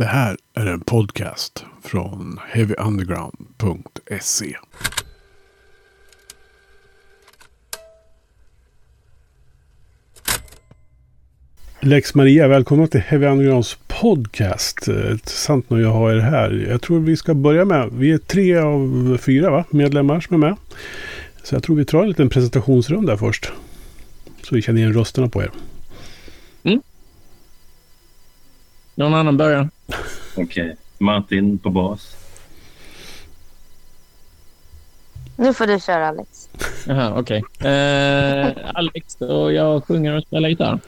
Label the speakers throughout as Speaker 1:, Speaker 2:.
Speaker 1: Det här är en podcast från heavyunderground.se. Lex Maria, välkomna till Heavy Undergrounds podcast. Eh, intressant nöje att ha er här. Jag tror vi ska börja med, vi är tre av fyra va? medlemmar som är med. Så jag tror vi tar en liten presentationsrunda först. Så vi känner igen rösterna på er. Mm.
Speaker 2: Någon annan börjar?
Speaker 3: Okej. Martin på bas.
Speaker 4: Nu får du köra Alex.
Speaker 2: Jaha, okej. Eh, Alex och jag sjunger och spelar gitarr.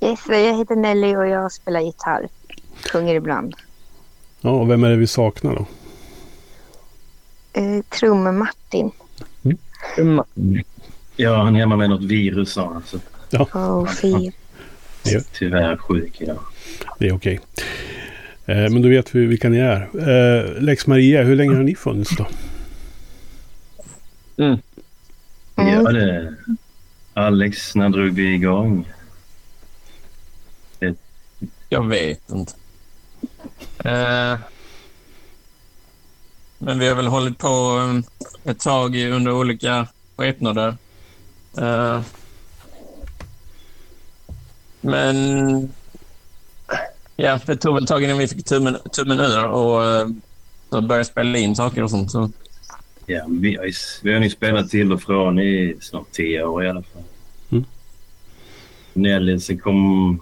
Speaker 4: Yes, jag heter Nelly och jag spelar gitarr. Sjunger ibland.
Speaker 1: Ja, och vem är det vi saknar då?
Speaker 4: Eh, Trum-Martin.
Speaker 2: Mm.
Speaker 3: Ja, han är hemma med något virus sa han. Så
Speaker 4: Oh, fy.
Speaker 3: tyvärr sjuk idag.
Speaker 1: Det är okej. Eh, men då vet vi vilka ni är. Eh, Lex Maria, hur länge har ni funnits då?
Speaker 2: Mm.
Speaker 4: Mm.
Speaker 3: Ja, det... Alex, när drog vi igång?
Speaker 2: Jag vet inte. Eh, men vi har väl hållit på eh, ett tag i- under olika skepnader. Eh, men ja, det tog väl ett tag innan vi fick tummen, tummen ur och eh, så började spela in saker och sånt. Så.
Speaker 3: Ja, vi har, vi har ju spelat till och från i snart tio år i alla fall.
Speaker 1: Mm.
Speaker 3: Nelly, så kom,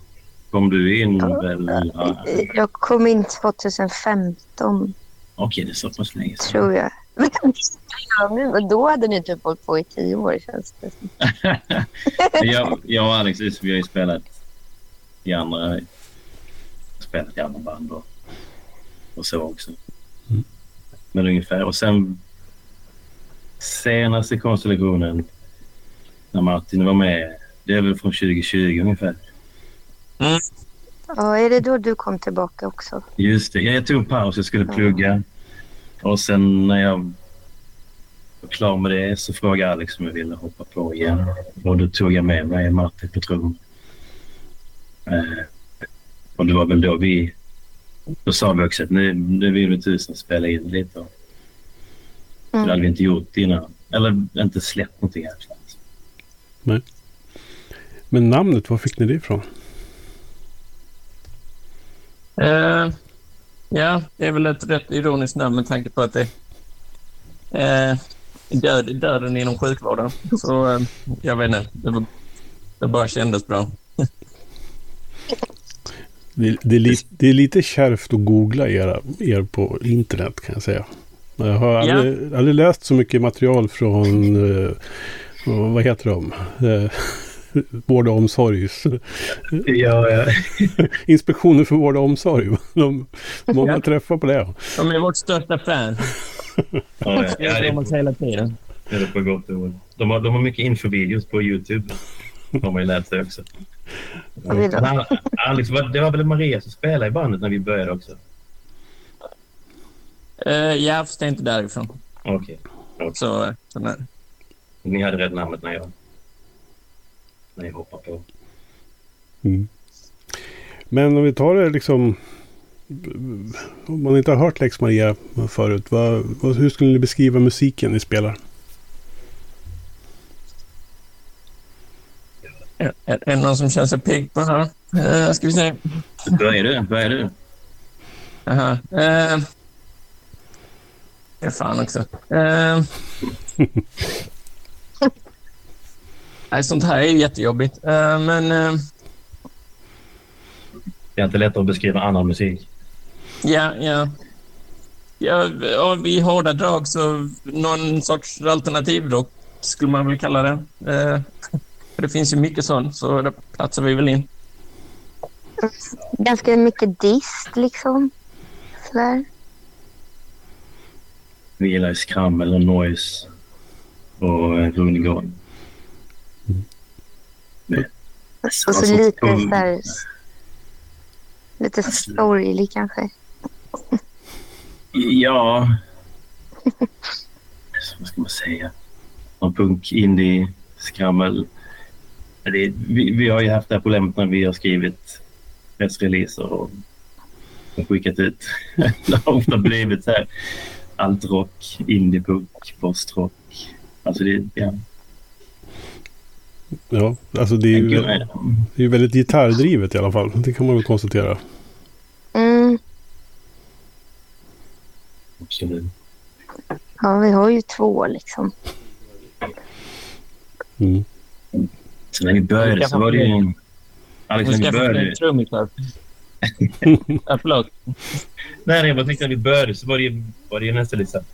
Speaker 3: kom du in väl? Ja,
Speaker 4: Jag kom in 2015,
Speaker 3: Okej, det är så pass länge sedan.
Speaker 4: tror jag. Ja, men Då hade ni typ hållit på i tio år, känns det som.
Speaker 3: jag, jag och Alex vi har ju spelat i andra, spelat i andra band och, och så också.
Speaker 1: Mm.
Speaker 3: Men ungefär. Och sen senaste konstellationen när Martin var med, det är väl från 2020 ungefär.
Speaker 4: Ja, är det då du kom tillbaka också?
Speaker 3: Just det. Ja, jag tog en paus. Jag skulle plugga. Och sen när jag var klar med det så frågade Alex om jag ville hoppa på igen. Och då tog jag med mig Martin på trum. Eh, och det var väl då vi... Då sa vi också att nu, nu vill vi tusen spela in lite. Och Det hade
Speaker 4: Mm.
Speaker 3: vi inte gjort innan. Eller inte släppt någonting här.
Speaker 1: Men namnet, var fick ni det ifrån?
Speaker 2: Eh, ja, det är väl ett rätt ironiskt namn med tanke på att det är död, döden inom sjukvården. Så eh, jag vet inte, det, var, det bara kändes bra.
Speaker 1: Det, det, är, li, det är lite kärvt att googla era, er på internet kan jag säga. Jag har aldrig, aldrig läst så mycket material från, eh, vad heter de? Eh, vård och omsorg.
Speaker 3: Ja, ja.
Speaker 1: Inspektionen för vård och omsorg. De, många
Speaker 2: Ja.
Speaker 1: träffar på det.
Speaker 2: De är vårt största fan.
Speaker 3: ja, ja,
Speaker 2: Det är
Speaker 3: det,
Speaker 2: man hela tiden.
Speaker 3: det är på gott och ont. De har, de har mycket infovideos på Youtube. har man ju lärt sig också. Al- Alex, det var väl Maria som spelade i bandet när vi började också?
Speaker 2: Eh, ja, fast det är inte därifrån.
Speaker 3: Okej.
Speaker 2: Så, eh, så nej.
Speaker 3: Ni hade rätt namnet när jag, när jag hoppade på.
Speaker 1: Mm. Men om vi tar det liksom... Om man inte har hört Lex Maria förut. Vad, vad, hur skulle ni beskriva musiken ni spelar?
Speaker 2: Är, det någon som känner sig pigg på det här? Eh, ska vi se.
Speaker 3: Vad är du? Vad är du?
Speaker 2: Aha. Eh, det är fan också. Nej, sånt här är ju jättejobbigt. Eh, men eh,
Speaker 3: Det är inte lätt att beskriva annan musik.
Speaker 2: ja, ja. Ja, och i hårda drag så någon sorts alternativrock skulle man väl kalla det. För det finns ju mycket sånt, så det platsar vi väl in.
Speaker 4: Ganska mycket dist liksom. Sådär.
Speaker 3: Vi gillar ju skrammel och noise och eh, rundgång. Det-
Speaker 4: Och så lite sådär... Lite sorglig kanske.
Speaker 3: Ja. Vad ska man säga? Någon punk, indie, skrammel. Det, vi, vi har ju haft det här problemet när vi har skrivit pressreleaser och och skickat ut. det har ofta blivit så här altrock, indiepunk, postrock. Alltså det, ja.
Speaker 1: Ja, alltså det är ju, det är ju väldigt gitarrdrivet i alla fall. Det kan man väl konstatera.
Speaker 4: Mm.
Speaker 3: Absolut.
Speaker 4: Ja, vi har ju två liksom.
Speaker 1: Mm.
Speaker 3: Så när vi började så var det ju... Alex,
Speaker 2: Nu
Speaker 3: när
Speaker 2: ska
Speaker 3: vi
Speaker 2: jag få
Speaker 3: började...
Speaker 2: en trumgitarr. Ja, förlåt.
Speaker 3: Nej, nej, jag bara tänkte när vi började så var det ju, var det ju nästan lite så här-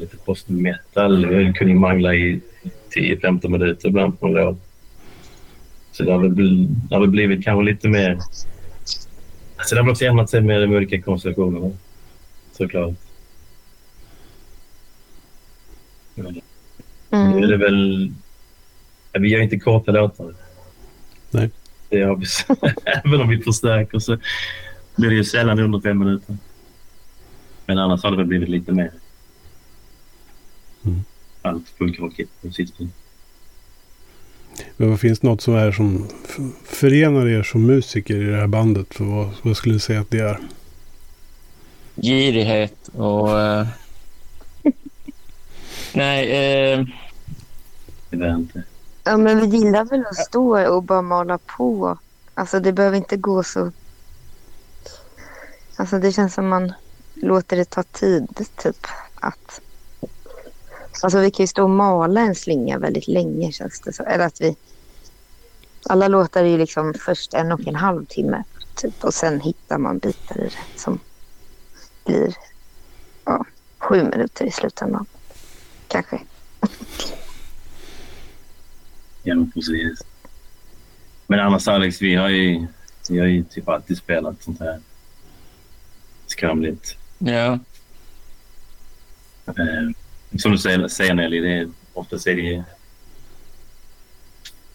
Speaker 3: Lite post-metal. Vi kunde ju mangla i 10-15 minuter ibland på en låt. Så det har väl, bl- det har väl blivit kanske lite mer... Alltså det har väl också ändrat sig med de olika konstellationerna. Såklart. Men Nu är det
Speaker 4: Mm.
Speaker 3: väl... ja, Vi gör inte korta låtar.
Speaker 1: Nej.
Speaker 3: Det har vi. Även om vi förstärker så blir det ju sällan under fem minuter. Men annars har det väl blivit lite mer.
Speaker 1: Mm.
Speaker 3: Allt punkrockigt på sistone.
Speaker 1: Men vad finns det något som är som förenar er som musiker i det här bandet? För vad, vad skulle du säga att det är?
Speaker 2: Girighet och... eh, Nej, eh,
Speaker 3: Det jag inte.
Speaker 4: Ja, men vi gillar väl att stå och bara mala på. Alltså det behöver inte gå så... Alltså det känns som man låter det ta tid, typ. Att... Alltså vi kan ju stå och mala en slinga väldigt länge känns det så. Eller att vi... Alla låtar är ju liksom först en och en halv timme. Typ, och sen hittar man bitar i det som blir ja, sju minuter i slutändan. Kanske.
Speaker 3: Men precis. Men annars Alex, vi har ju, vi har ju typ alltid spelat sånt här skramligt.
Speaker 2: ja.
Speaker 3: Eh, som du säger, säger Nelly, det är, oftast är det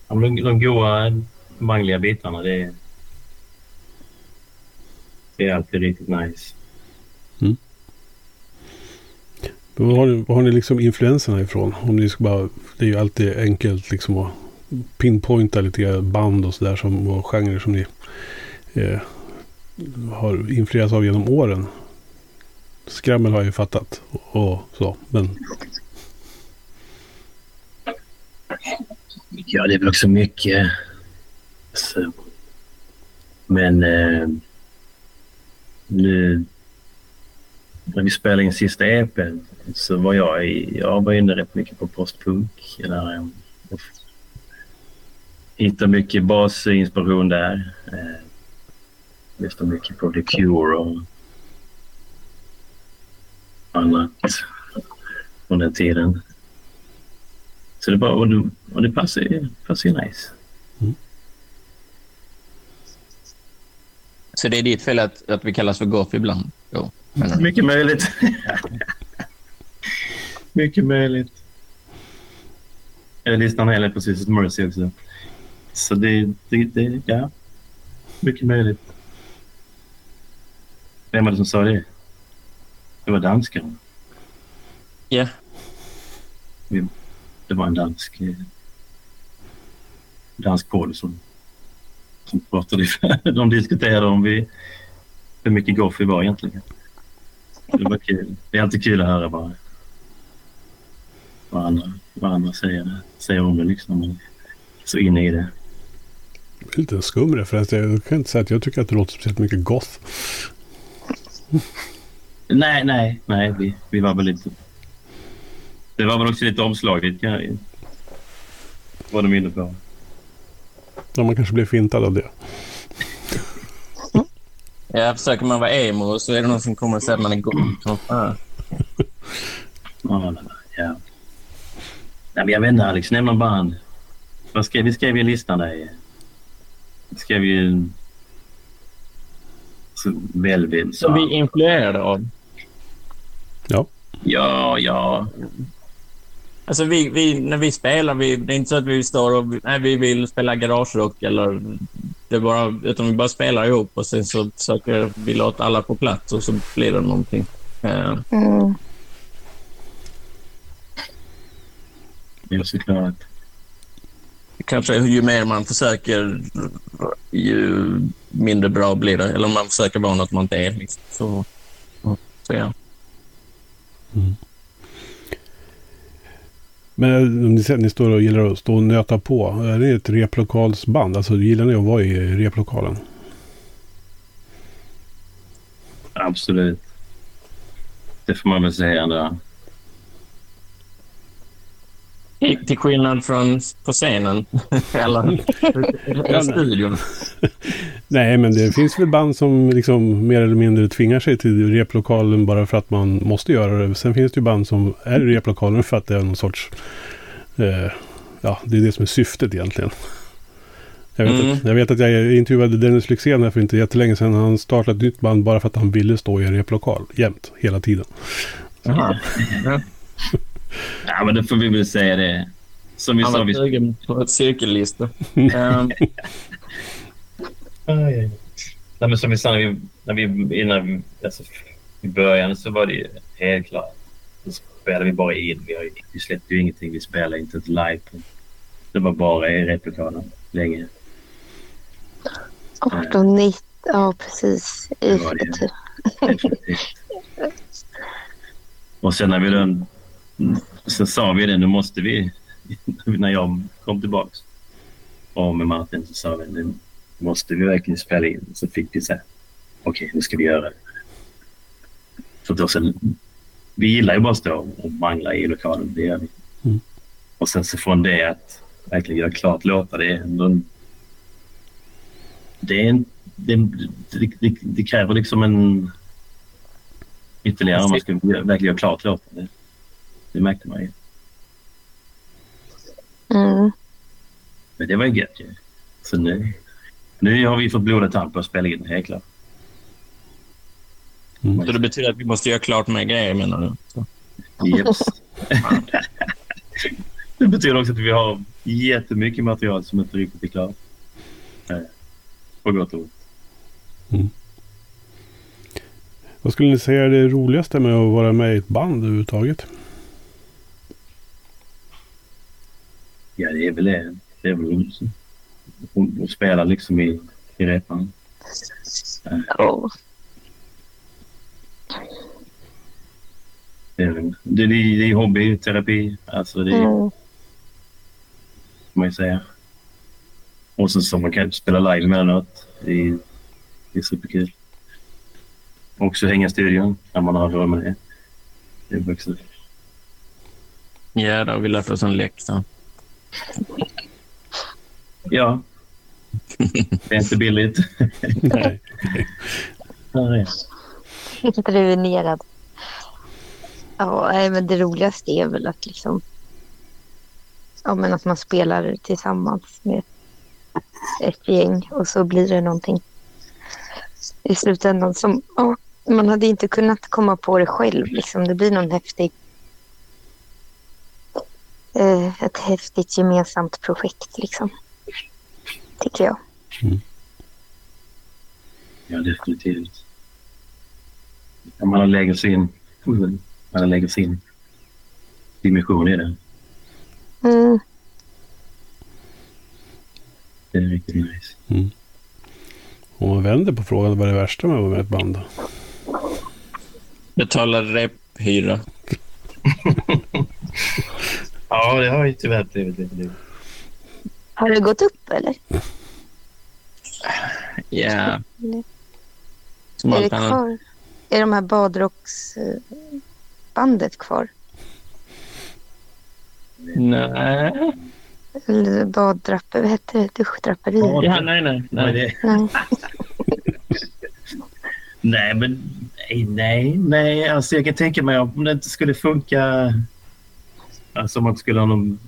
Speaker 3: de, de goa mangliga bitarna. Det är, det är alltid riktigt nice.
Speaker 1: Var har, ni- var har ni liksom influenserna ifrån? Om ni ska bara, det är ju alltid enkelt liksom att pinpointa lite band och sådär som, och genrer som ni eh, har influerats av genom åren. Skrammel har jag ju fattat och, och så. Men
Speaker 3: Ja, det är väl också mycket. Eh, så. Men eh, nu när vi spelade in sista EPn så var jag, i, jag var inne rätt mycket på postpunk. Där, och hittade mycket basinspiration där. Eh, lyssnade mycket på The Cure och annat från den tiden. Så det, bara, och det, och det passar, ju- nice.
Speaker 2: Så det är ditt fel att, att vi kallas för goth ibland? Jo. Men,
Speaker 3: Mycket möjligt. Mycket möjligt. Jag lyssnar en hel del på Sisters Mercy också. Så det, det, det, ja. Mycket möjligt. Vem var det som sa det? Det var danskarna.
Speaker 2: ja.
Speaker 3: Det var en dansk, eh, dansk podd som, som pratade. De diskuterade om vi, hur mycket golf vi var egentligen. Det var kul. Det är alltid kul att höra bara vad andra, vad andra säger, säger om det. Liksom. Så inne i det.
Speaker 1: det är lite skum referens. Jag kan inte säga att jag tycker att det låter speciellt mycket goth.
Speaker 3: Nej, nej, nej. Vi, vi var väl lite... Det var väl också lite jag- Var de inne på.
Speaker 1: Ja, man kanske blir fintad av det.
Speaker 2: Ja, försöker man vara emo så är det någon som kommer och säger att man är. Så, ah.
Speaker 3: Ja, ja. Nej, men jag vet inte Alex, nämn någon band. Vad skrev, vi skrev ju listan där. Vi skrev ju... Så Velvet.
Speaker 2: Som vi influerade av.
Speaker 3: Ja, ja.
Speaker 2: Alltså vi, vi, när vi spelar, vi, det är inte så att vi står och nej, vi vill spela garagerock eller det bara, utan vi bara spelar ihop och sen så försöker vi låta alla på plats och så blir det någonting. Eh,
Speaker 4: Mm.
Speaker 3: Är såklart.
Speaker 2: kanske ju mer man försöker, ju mindre bra blir det. Eller om man försöker vara något man inte är. Liksom. Så, så ja.
Speaker 1: Men eh, ni, säger att ni står och gillar att stå och nöta på. Är det ett replokalsband? Alltså gillar ni att vara i replokalen?
Speaker 3: Absolut. Det får man väl säga ändå.
Speaker 2: Till skillnad från på scenen. eller eller studion.
Speaker 1: Nej, men det finns väl band som liksom mer eller mindre tvingar sig till replokalen bara för att man måste göra det. Sen finns det ju band som är i replokalen för att det är någon sorts... Eh, ja, det är det som är syftet egentligen. Jag vet,
Speaker 2: Mm.
Speaker 1: att, jag vet att jag intervjuade Dennis Lyxzén här för inte jättelänge sedan. Han startade ett nytt band bara för att han ville stå i en replokal jämt, hela tiden.
Speaker 2: Jaha. Ja.
Speaker 3: Ja, men det får vi väl säga det. Som vi
Speaker 2: Han
Speaker 3: sa,
Speaker 2: var
Speaker 3: vi...
Speaker 2: på ett cirkellista. Ehm.
Speaker 3: Nej, men som vi sa när vi, när vi, innan alltså, i början så var det ju helt klart. Då spelade vi bara in. Vi, har, vi släppte ju ingenting. Vi spelade inte ett live. Det var bara i replokalen länge.
Speaker 4: 18, 19, ja precis. I,
Speaker 3: Det var det.
Speaker 4: typ.
Speaker 3: Och sen när vi då, så sa vi det, nu måste vi, när jag kom tillbaks och med Martin så sa vi, nu måste vi verkligen spela in. Så fick vi säga, okej nu ska vi göra det. För då sen, vi gillar ju bara att stå och mangla i lokalen, det gör vi.
Speaker 1: Mm.
Speaker 3: Och sen så från det att verkligen göra klart låtar, det är ändå en, det, är en, det, det, det, det kräver liksom en ytterligare om man ska verkligen göra klart låten. Det, det märkte man ju.
Speaker 4: Mm.
Speaker 3: Men det var ju gött ju. Så nu, nu har vi fått blodad tand på att spela in, helt klart.
Speaker 2: så det betyder att vi måste göra klart med grejer menar du? Så.
Speaker 3: Jeps. det betyder också att vi har jättemycket material som inte riktigt är klart. På gott och ont.
Speaker 1: Vad skulle ni säga är det roligaste med att vara med i ett band överhuvudtaget?
Speaker 3: Ja, det är väl det. Det är väl att- att spela liksom i, i repan.
Speaker 4: Ja.
Speaker 3: Det är, det, det, är- det är hobby, terapi. Alltså det är,
Speaker 4: Mm.
Speaker 3: man ju säga. Och så som man kan spela live emellanåt. Det är, det är superkul. Också hänga i studion när man har råd med det. Det är också...
Speaker 2: Ja, då har vi lärt oss en läxa.
Speaker 3: Ja. Det är inte billigt.
Speaker 1: Nej.
Speaker 3: Är.
Speaker 4: Inte ruinerad. Ja, nej, men det roligaste är väl att liksom... Ja, men att man spelar tillsammans med ett gäng och så blir det någonting i slutändan som... Ja, man hade inte kunnat komma på det själv. Liksom. Det blir någon häftig... Eh, ett häftigt gemensamt projekt, liksom. Tycker jag.
Speaker 3: Ja, definitivt. Ja, man lägger sin, man lägger sin dimension i det.
Speaker 4: Mm.
Speaker 3: Det är riktigt nice.
Speaker 1: Om man vänder på frågan, vad är det värsta med att vara med i ett band? då?
Speaker 2: Betala rephyra.
Speaker 3: Ja, det har ju tyvärr blivit nu.
Speaker 4: Har det gått upp, eller?
Speaker 2: Ja. Som
Speaker 4: Är det kvar? Är de här badrocksbandet kvar?
Speaker 2: Nej.
Speaker 4: Eller baddrapper, vad hette det? Duschdraperi?
Speaker 3: Ja.
Speaker 2: Nej, nej. Nej.
Speaker 4: Nej.
Speaker 3: Nej, men nej, nej, nej. Alltså jag kan tänka mig om det inte skulle funka. Alltså om man inte skulle ha någon...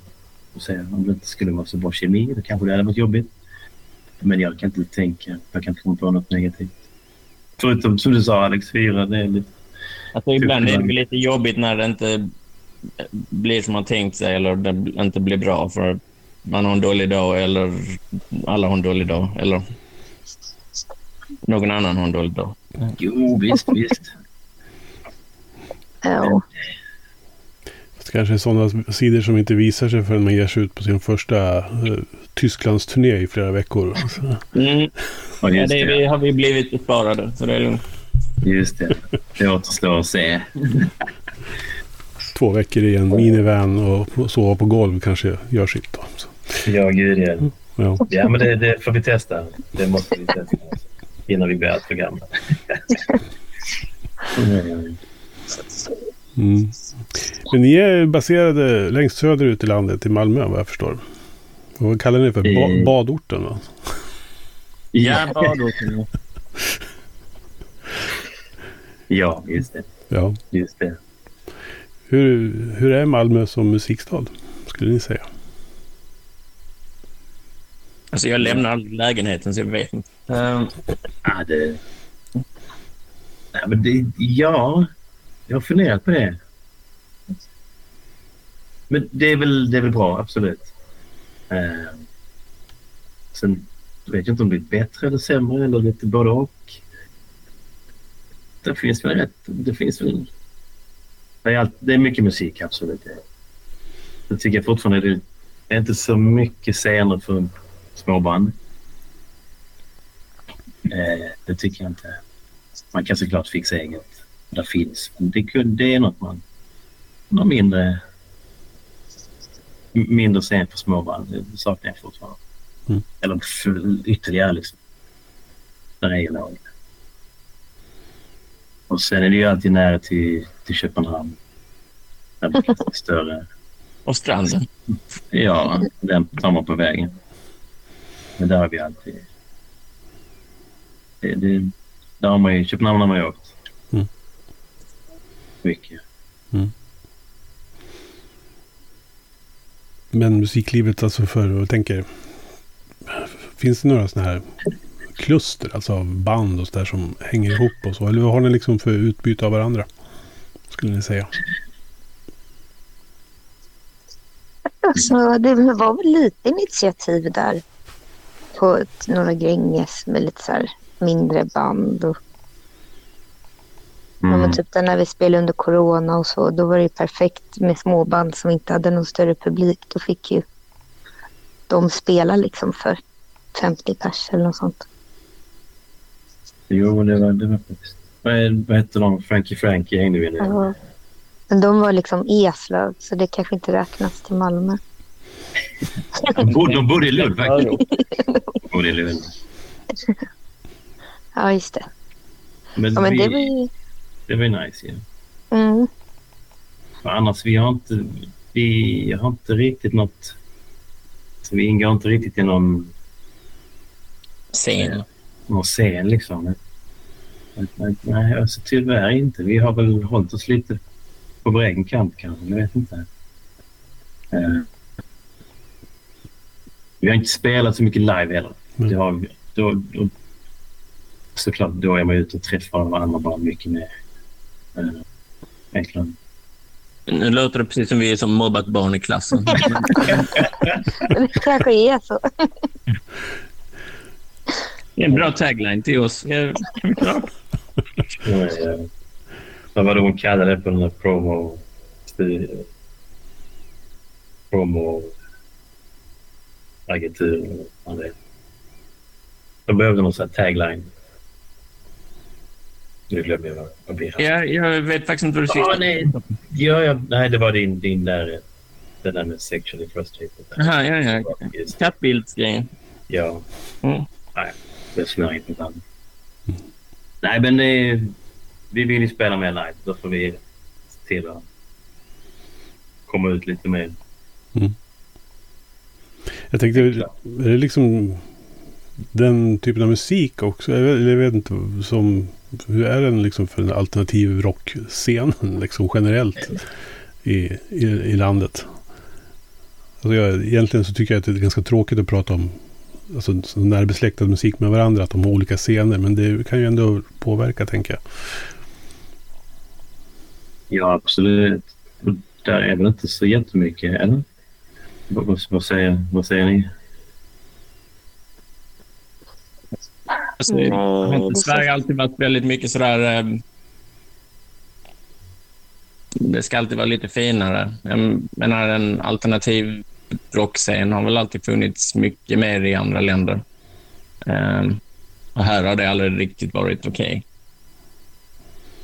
Speaker 3: säger jag, Om det inte skulle vara så bra kemi, då kanske det hade varit jobbigt. Men jag kan inte tänka. Jag kan inte komma på något negativt. Förutom som du sa Alex, hyra. Det är lite...
Speaker 2: Alltså, ibland är det väl lite jobbigt när det inte blir som man tänkt sig eller det inte blir bra för man har en dålig dag eller alla har en dålig dag eller någon annan har en dålig dag.
Speaker 3: Jo, visst, visst.
Speaker 4: Ja.
Speaker 1: Det kanske är sådana sidor som inte visar sig förrän man ger sig ut på sin första eh, Tysklandsturné i flera veckor. Så,
Speaker 2: Mm.
Speaker 3: Ja,
Speaker 2: det,
Speaker 3: det.
Speaker 2: vi har vi blivit besparade, så det är lugnt.
Speaker 3: Just det. Det återstår att se.
Speaker 1: två veckor i en minivan och sova på golv kanske gör sitt. Då. Så,
Speaker 3: Ja, gud ja.
Speaker 1: ja.
Speaker 3: Ja, men det, det får vi testa. Det måste vi testa innan vi alltför gamla. Mm.
Speaker 1: Mm. Men ni är baserade längst söderut i landet, i Malmö vad jag förstår. Och vad kallar ni för? Ba-
Speaker 3: Mm.
Speaker 1: badorten va?
Speaker 2: Ja, badorten.
Speaker 3: Ja, just det.
Speaker 1: Ja.
Speaker 3: Just det.
Speaker 1: Hur, hur är Malmö som musikstad? Skulle ni säga?
Speaker 2: Alltså, jag lämnar aldrig lägenheten, så jag vet inte. Ehm,
Speaker 3: Ja, det... Nej, men det... Ja, jag har funderat på det. Men det är väl, det är väl bra, absolut. Eh, sen vet jag inte om det är bättre eller sämre eller lite både och. Det finns väl rätt... Det finns väl... Det är, allt, det är mycket musik, absolut. Jag tycker jag fortfarande det är inte så mycket scener för småband. Eh, det tycker jag inte. Man kan såklart fixa eget. Det finns. Men det, det är något man... Någon mindre... Mindre scen för småband. Det saknar jag fortfarande.
Speaker 1: Mm.
Speaker 3: Eller för, ytterligare liksom. Där är ju lag. Och sen är det ju alltid nära till, till Köpenhamn. Där blir det större.
Speaker 2: och stranden.
Speaker 3: Ja, den tar man på vägen. Men där har vi alltid... Det, det, där har man ju, Köpenhamn har man ju åkt.
Speaker 1: Mm.
Speaker 3: Mycket.
Speaker 1: Men musiklivet alltså för, jag tänker, finns det några sådana här kluster, alltså av band och sådär som hänger ihop och så? Eller vad har ni liksom för utbyte av varandra? Skulle ni säga?
Speaker 4: Alltså, det var väl lite initiativ där på ett, några Gränges med lite så här mindre band. Och,
Speaker 3: Mm.
Speaker 4: men typ när vi spelade under corona och så, då var det ju perfekt med småband som inte hade någon större publik. Då fick ju de spela liksom för 50 pers eller något sånt.
Speaker 3: Jo, det var, det var faktiskt... Vad, hette de? Frankie Frankie hängde vi nu.
Speaker 4: Ja. Men de var liksom Eslöv, så det kanske inte räknas till Malmö.
Speaker 3: De bodde, de bodde i Lund faktiskt. De bodde i Lund.
Speaker 4: Ja, just det.
Speaker 3: Men,
Speaker 4: Ja, men
Speaker 3: vi,
Speaker 4: det var ju...
Speaker 3: det var ju nice. Ja.
Speaker 4: Mm.
Speaker 3: För annars, vi har inte, vi har inte riktigt något... Så vi ingår inte riktigt i någon,
Speaker 2: Scen.
Speaker 3: någon scen liksom. Nej, alltså, tyvärr inte. Vi har väl hållit oss lite på vår egen kant kanske. Jag vet inte. Eh, vi har inte spelat så mycket live heller.
Speaker 1: Mm.
Speaker 3: Det har. Då, då, såklart, då är man ute och träffar andra barn mycket mer. Eh, egentligen.
Speaker 2: Nu låter det precis som vi är som mobbat barn i klassen.
Speaker 4: Men det kanske är så.
Speaker 2: Det är en bra tagline till oss. Ja, bra.
Speaker 3: Eh, Vad var det hon kallade det på den här promo... Promo... Agenturen. De behövde någon sån här tagline. Nu glömde jag vad hade.
Speaker 2: Ja, jag vet faktiskt inte vad du syftar
Speaker 3: Åh, nej. Ja, ja, nej, det var din, din där... Den där med sexually frustrated.
Speaker 2: Aha, ja, ja. Kattbildsgrejen.
Speaker 3: ja.
Speaker 2: Mm.
Speaker 3: Nej, det snör inte ibland. Nej, men eh, vi vill ju spela mer live. Då får vi se till att komma ut lite mer.
Speaker 1: Jag tänkte, är det liksom den typen av musik också? Jag vet, jag vet inte, som, hur är den liksom för den alternativ rockscenen liksom generellt i, i, i landet? Alltså jag, egentligen så tycker jag att det är ganska tråkigt att prata om alltså, så närbesläktad musik med varandra, att de har olika scener. Men det kan ju ändå påverka, tänker jag.
Speaker 3: Ja, absolut. Där är väl inte så jättemycket, eller? Vad, vad, säger, vad säger ni?
Speaker 2: Alltså, har inte
Speaker 4: känns-
Speaker 2: Sverige alltid varit väldigt mycket sådär... Um, det ska alltid vara lite finare. Jag menar, en alternativ rockscen har väl alltid funnits mycket mer i andra länder. Um, och här har det aldrig riktigt varit okej.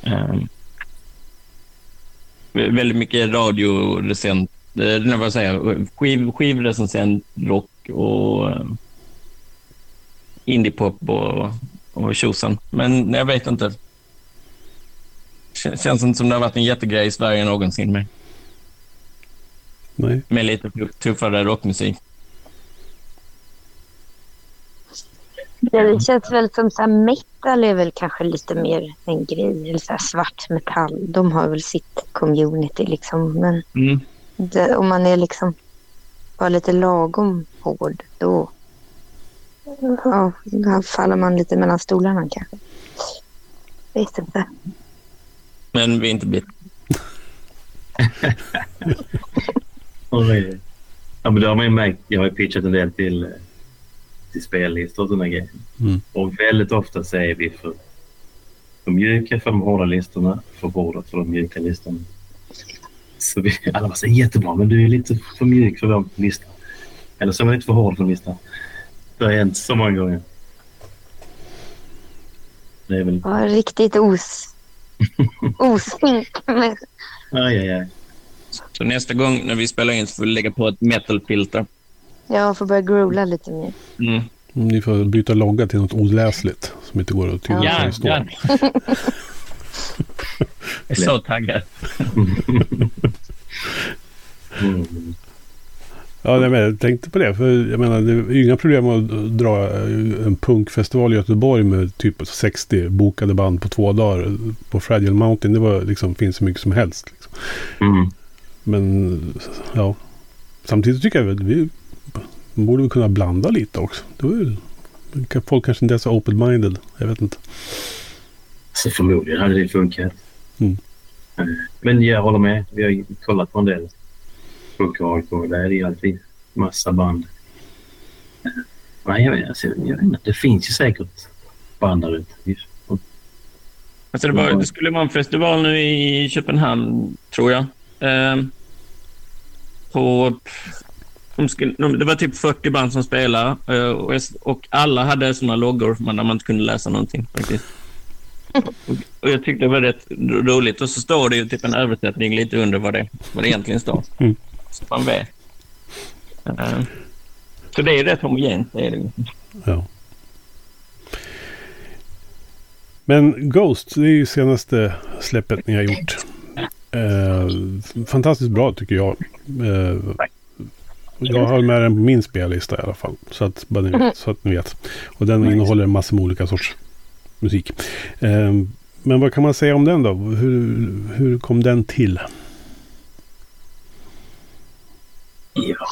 Speaker 2: Okay. Um, väldigt mycket radiorecent, eh, vad säger skiv, skivrecensent rock och um, indiepop och, och tjosan. Men jag vet inte. Känns inte som det har varit en jättegrej i Sverige någonsin med.
Speaker 1: Nej.
Speaker 2: Med lite tuffare rockmusik.
Speaker 4: Det känns väl som så metal är väl kanske lite mer en grej. Eller så svart metall. De har väl sitt community liksom. Men
Speaker 2: mm.
Speaker 4: det, om man är liksom bara lite lagom hård då, ja, då faller man lite mellan stolarna kanske. Vet inte.
Speaker 2: Men vi är inte blivit.
Speaker 3: ja, men det har man ju märkt. Jag har ju pitchat en del till, till spellistor och sådana grejer.
Speaker 1: Mm.
Speaker 3: Och väldigt ofta säger vi för de mjuka för de hårda listorna, för hårda för de mjuka listorna. Så vi, alla bara säger jättebra, men du är lite för mjuk för vår lista. Eller så är man lite för hård för listan. Det har hänt så många gånger. Det är väl...
Speaker 4: Ja, riktigt os... osynk.
Speaker 3: Aj, aj, aj.
Speaker 2: Så nästa gång när vi spelar in så får vi lägga på ett metalfilter.
Speaker 4: Jag får börja groola lite mer.
Speaker 2: Mm.
Speaker 1: Ni får byta logga till något oläsligt som inte går att tyda
Speaker 2: Ja, ja. Jag är så taggad.
Speaker 3: Mm.
Speaker 1: Ja, nej, men jag tänkte på det. För jag menar, det är ju inga problem att dra en punkfestival i Göteborg med typ 60 bokade band på två dagar på Fragile Mountain. Det var, liksom, finns så mycket som helst. Liksom.
Speaker 3: Mm.
Speaker 1: Men ja, samtidigt tycker jag att vi borde vi kunna blanda lite också. Det var ju, folk kanske inte är så open-minded. Jag vet inte.
Speaker 3: Så förmodligen hade det funkat.
Speaker 1: Mm.
Speaker 3: Men jag håller med. Vi har kollat på en del punk och hardcore. Där är det alltid massa band. Nej, jag vet, alltså, jag vet inte. Det finns ju säkert band där ute.
Speaker 2: Alltså det, var, det skulle vara en festival nu i Köpenhamn, tror jag. Ehm, på, de skulle, de, det var typ 40 band som spelade eh, och, och alla hade såna loggor där man inte kunde läsa någonting. faktiskt. Och, och jag tyckte det var rätt roligt. Och så står det ju typ en översättning lite under vad det, vad det egentligen står.
Speaker 1: Mm.
Speaker 2: Så man vet. Ehm, så det är rätt homogent. Det är det.
Speaker 1: Ja. Men Ghost, det är ju senaste släppet ni har gjort. Eh, fantastiskt bra tycker jag. Eh, jag har med den på min spellista i alla fall. Så att, bara ni vet, så att ni vet. Och den innehåller en massa olika sorts musik. Eh, men vad kan man säga om den då? Hur, hur kom den till?
Speaker 3: Ja.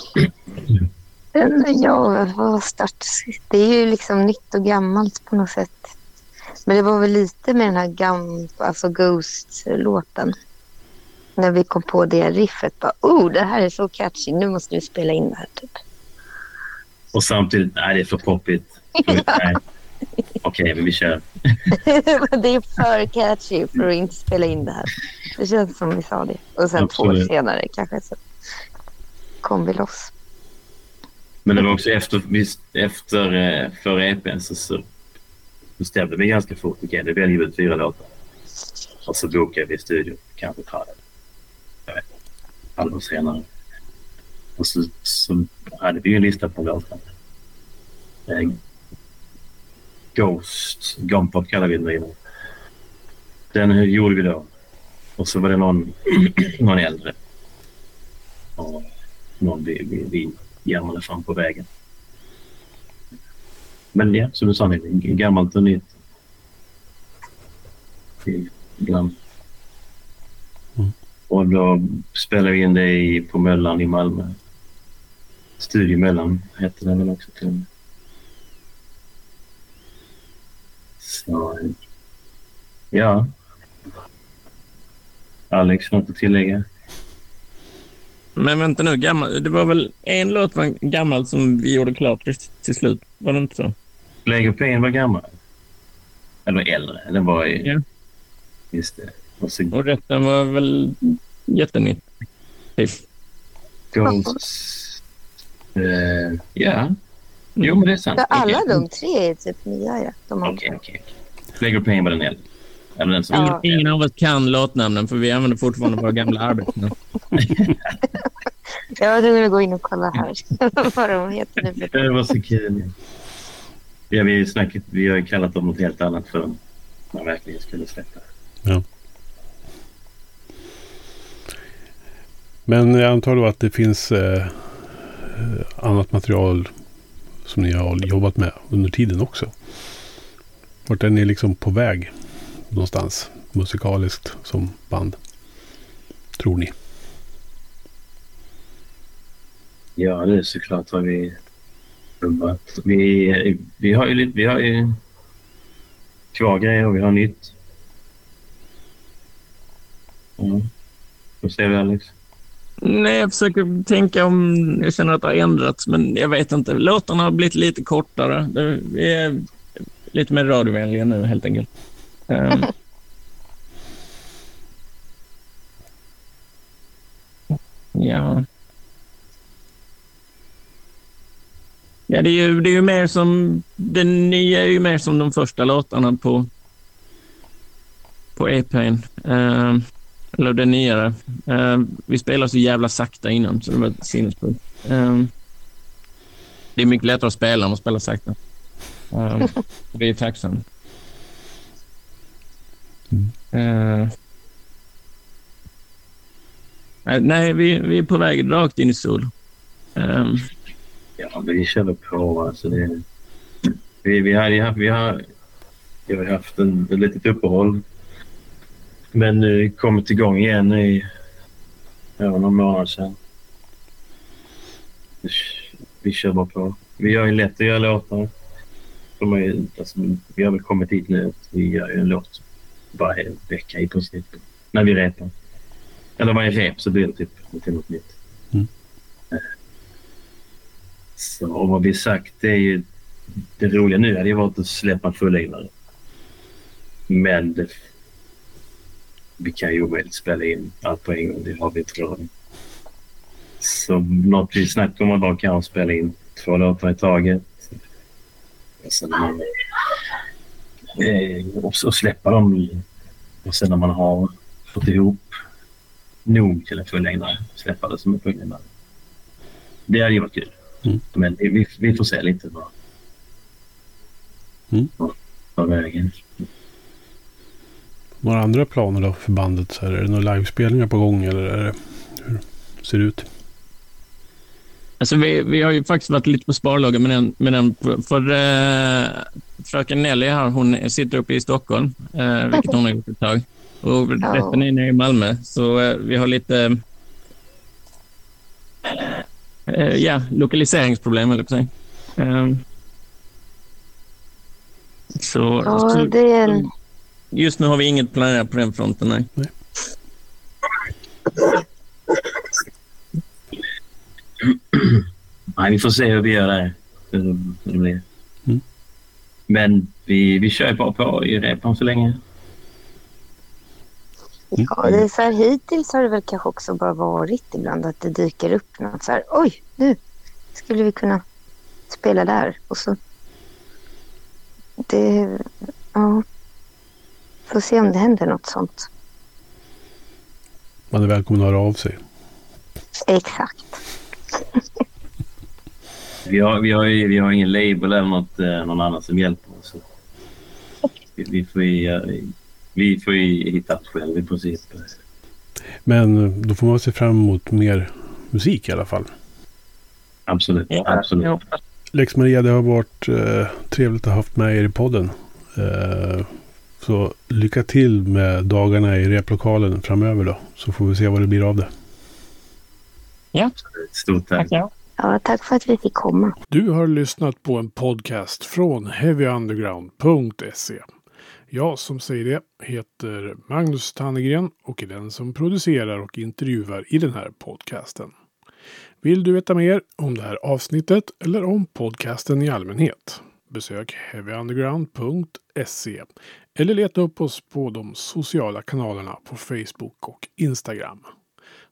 Speaker 4: Ja, vad start. Det är ju liksom nytt och gammalt på något sätt. Men det var väl lite med den här gam, alltså Ghost-låten. När vi kom på det riffet. Bara, oh, det här är så catchy. Nu måste vi spela in det här. Typ.
Speaker 3: Och samtidigt, nej det är för poppigt. Okej, men vi kör.
Speaker 4: det är för catchy för att inte spela in det här. Det känns som vi sa det. Och sen två år
Speaker 3: Absolut.
Speaker 4: senare kanske så kom vi loss.
Speaker 3: Men det var också efter, efter eh, förra EPn så, så bestämde vi ganska fort. Okej, nu väljer vi ut fyra låtar. Och så bokade vi studion. kanske Trad. Jag vet inte. Halvår senare. Och så, så hade vi ju en lista på låtar. Eh, Ghost, Gompop kallar vi den innan. Den gjorde vi då. Och så var det någon, någon äldre. Och någon vi, vi, vi jammade fram på vägen. Men ja, som du sa, det är gammalt och nytt. Ibland.
Speaker 1: Mm.
Speaker 3: Och då spelade vi in det i, på Möllan i Malmö. Studio Möllan hette den väl också till och med. Så, ja. Alex, något att tillägga?
Speaker 2: Men vänta nu, gammal, det var väl en låt var gammal som vi gjorde klart till, till slut? Var det inte så?
Speaker 3: Lego Pain var gammal. Eller äldre. Den var i...
Speaker 2: Ja.
Speaker 3: Just det. Och så,
Speaker 2: Och resten var väl jättenytt. Typ.
Speaker 3: Ghosts. Eh, ja. Jo, men det är sant.
Speaker 4: För alla
Speaker 3: Okej.
Speaker 4: de tre är typ nya. Ja.
Speaker 3: Okej, okej. du pengar på den eller? Som...
Speaker 4: Ja.
Speaker 2: Ingen av oss kan låtnamnen för vi använder fortfarande våra gamla arbetsnamn.
Speaker 4: Jag var tvungen att gå in och kolla här vad de heter nu.
Speaker 3: Det var så kul. Ja, vi, snackat, vi har ju kallat dem något helt annat för man verkligen skulle släppa.
Speaker 1: Men jag antar då att det finns eh, annat material som ni har jobbat med under tiden också. Vart är ni liksom på väg någonstans musikaliskt som band? Tror ni?
Speaker 3: Ja, det är såklart har vi jobbat. Vi, vi har ju lite, vi har ju kvar grejer och vi har nytt. Ja. Vad säger du Alex?
Speaker 2: Nej, jag försöker tänka om jag känner att det har ändrats, men jag vet inte. Låtarna har blivit lite kortare. Det- Vi är lite mer radiovänliga nu helt enkelt. Ehm. ja. Ja, det är ju, det är ju mer som... Det nya är ju mer som de första låtarna på, på EPn. Ehm, eller det nyare. Ehm, vi spelade så jävla sakta innan, så det var sinnessjukt. Ehm, det är mycket lättare att spela än att spela sakta. Um, vi är tacksamma. Ehm, nej, nej, vi, vi är på väg rakt in i sol. Ehm,
Speaker 3: Ja, vi kör väl på. Alltså det, vi, vi, har, ju haft, vi, har, vi har haft en, ett litet uppehåll. Men nu kommit igång igen i ja, några månader sedan. Vi, kör bara på. Vi gör ju lätt att göra låtar. De är, alltså, vi har väl kommit dit nu att vi gör ju en låt varje vecka i princip. När vi repar. Eller varje rep så blir det typ något nytt.
Speaker 1: Mm.
Speaker 3: Så, och vad vi sagt det är ju... Det roliga nu hade ju varit att släppa en fullängdare. Men det, vi kan ju omöjligt spela in allt på en gång. Det har vi inte råd Så något vi snackar om att bara kan spela in två låtar i taget. Och sen och, och släppa dem. i- Och sen när man har fått ihop nog till en fullängdare, släppa det som en fullängdare. Det hade ju varit kul.
Speaker 1: Mm.
Speaker 3: Men vi, vi får se lite vad,
Speaker 1: Mm.
Speaker 3: vad, vägen.
Speaker 1: Några andra planer då för bandet? Så här, är det några livespelningar på gång eller är det, hur ser det ut?
Speaker 2: Alltså vi, vi har ju faktiskt varit lite på sparlåga med den. Med den för för eh, fröken Nelly här, hon sitter uppe i Stockholm, eh, vilket hon har gjort ett tag. Och resten är nere i Malmö. Så eh, vi har lite eh, ja, lokaliseringsproblem, eller på sig. Eh, så,
Speaker 4: Ja,
Speaker 2: så
Speaker 4: det är en...
Speaker 2: just nu har vi inget planerat på den fronten. Nej.
Speaker 3: Nej, vi får se hur vi gör där. Hur, hur det blir.
Speaker 1: Mm.
Speaker 3: Men vi, vi kör ju bara på i repan så länge.
Speaker 4: Ja, det är så här, hittills har det väl kanske också bara varit ibland att det dyker upp något så här. Oj, nu skulle vi kunna spela där. Och så... Det... Ja. Får se om det händer något sånt.
Speaker 1: Man är välkommen att höra av sig.
Speaker 4: Exakt.
Speaker 3: Vi har, vi har, ju- vi har ingen label eller något, eh, någon annan som hjälper oss. Så Vi, vi, får ju, vi får ju hitta själva i princip.
Speaker 1: Men eh, då får man se fram emot mer musik i alla fall.
Speaker 3: Absolut.
Speaker 2: Ja,
Speaker 3: absolut.
Speaker 1: Lex Maria, det har varit eh, trevligt att ha haft med er i podden. Eh, så lycka till med dagarna i replokalen framöver då. Så får vi se vad det blir av det.
Speaker 3: Stort tack.
Speaker 2: Tack, ja.
Speaker 4: Ja, tack för att vi fick komma.
Speaker 1: Du har lyssnat på en podcast från heavyunderground.se. Jag som säger det heter Magnus Tannegren och är den som producerar och intervjuar i den här podcasten. Vill du veta mer om det här avsnittet eller om podcasten i allmänhet? Besök heavyunderground.se eller leta upp oss på de sociala kanalerna på Facebook och Instagram.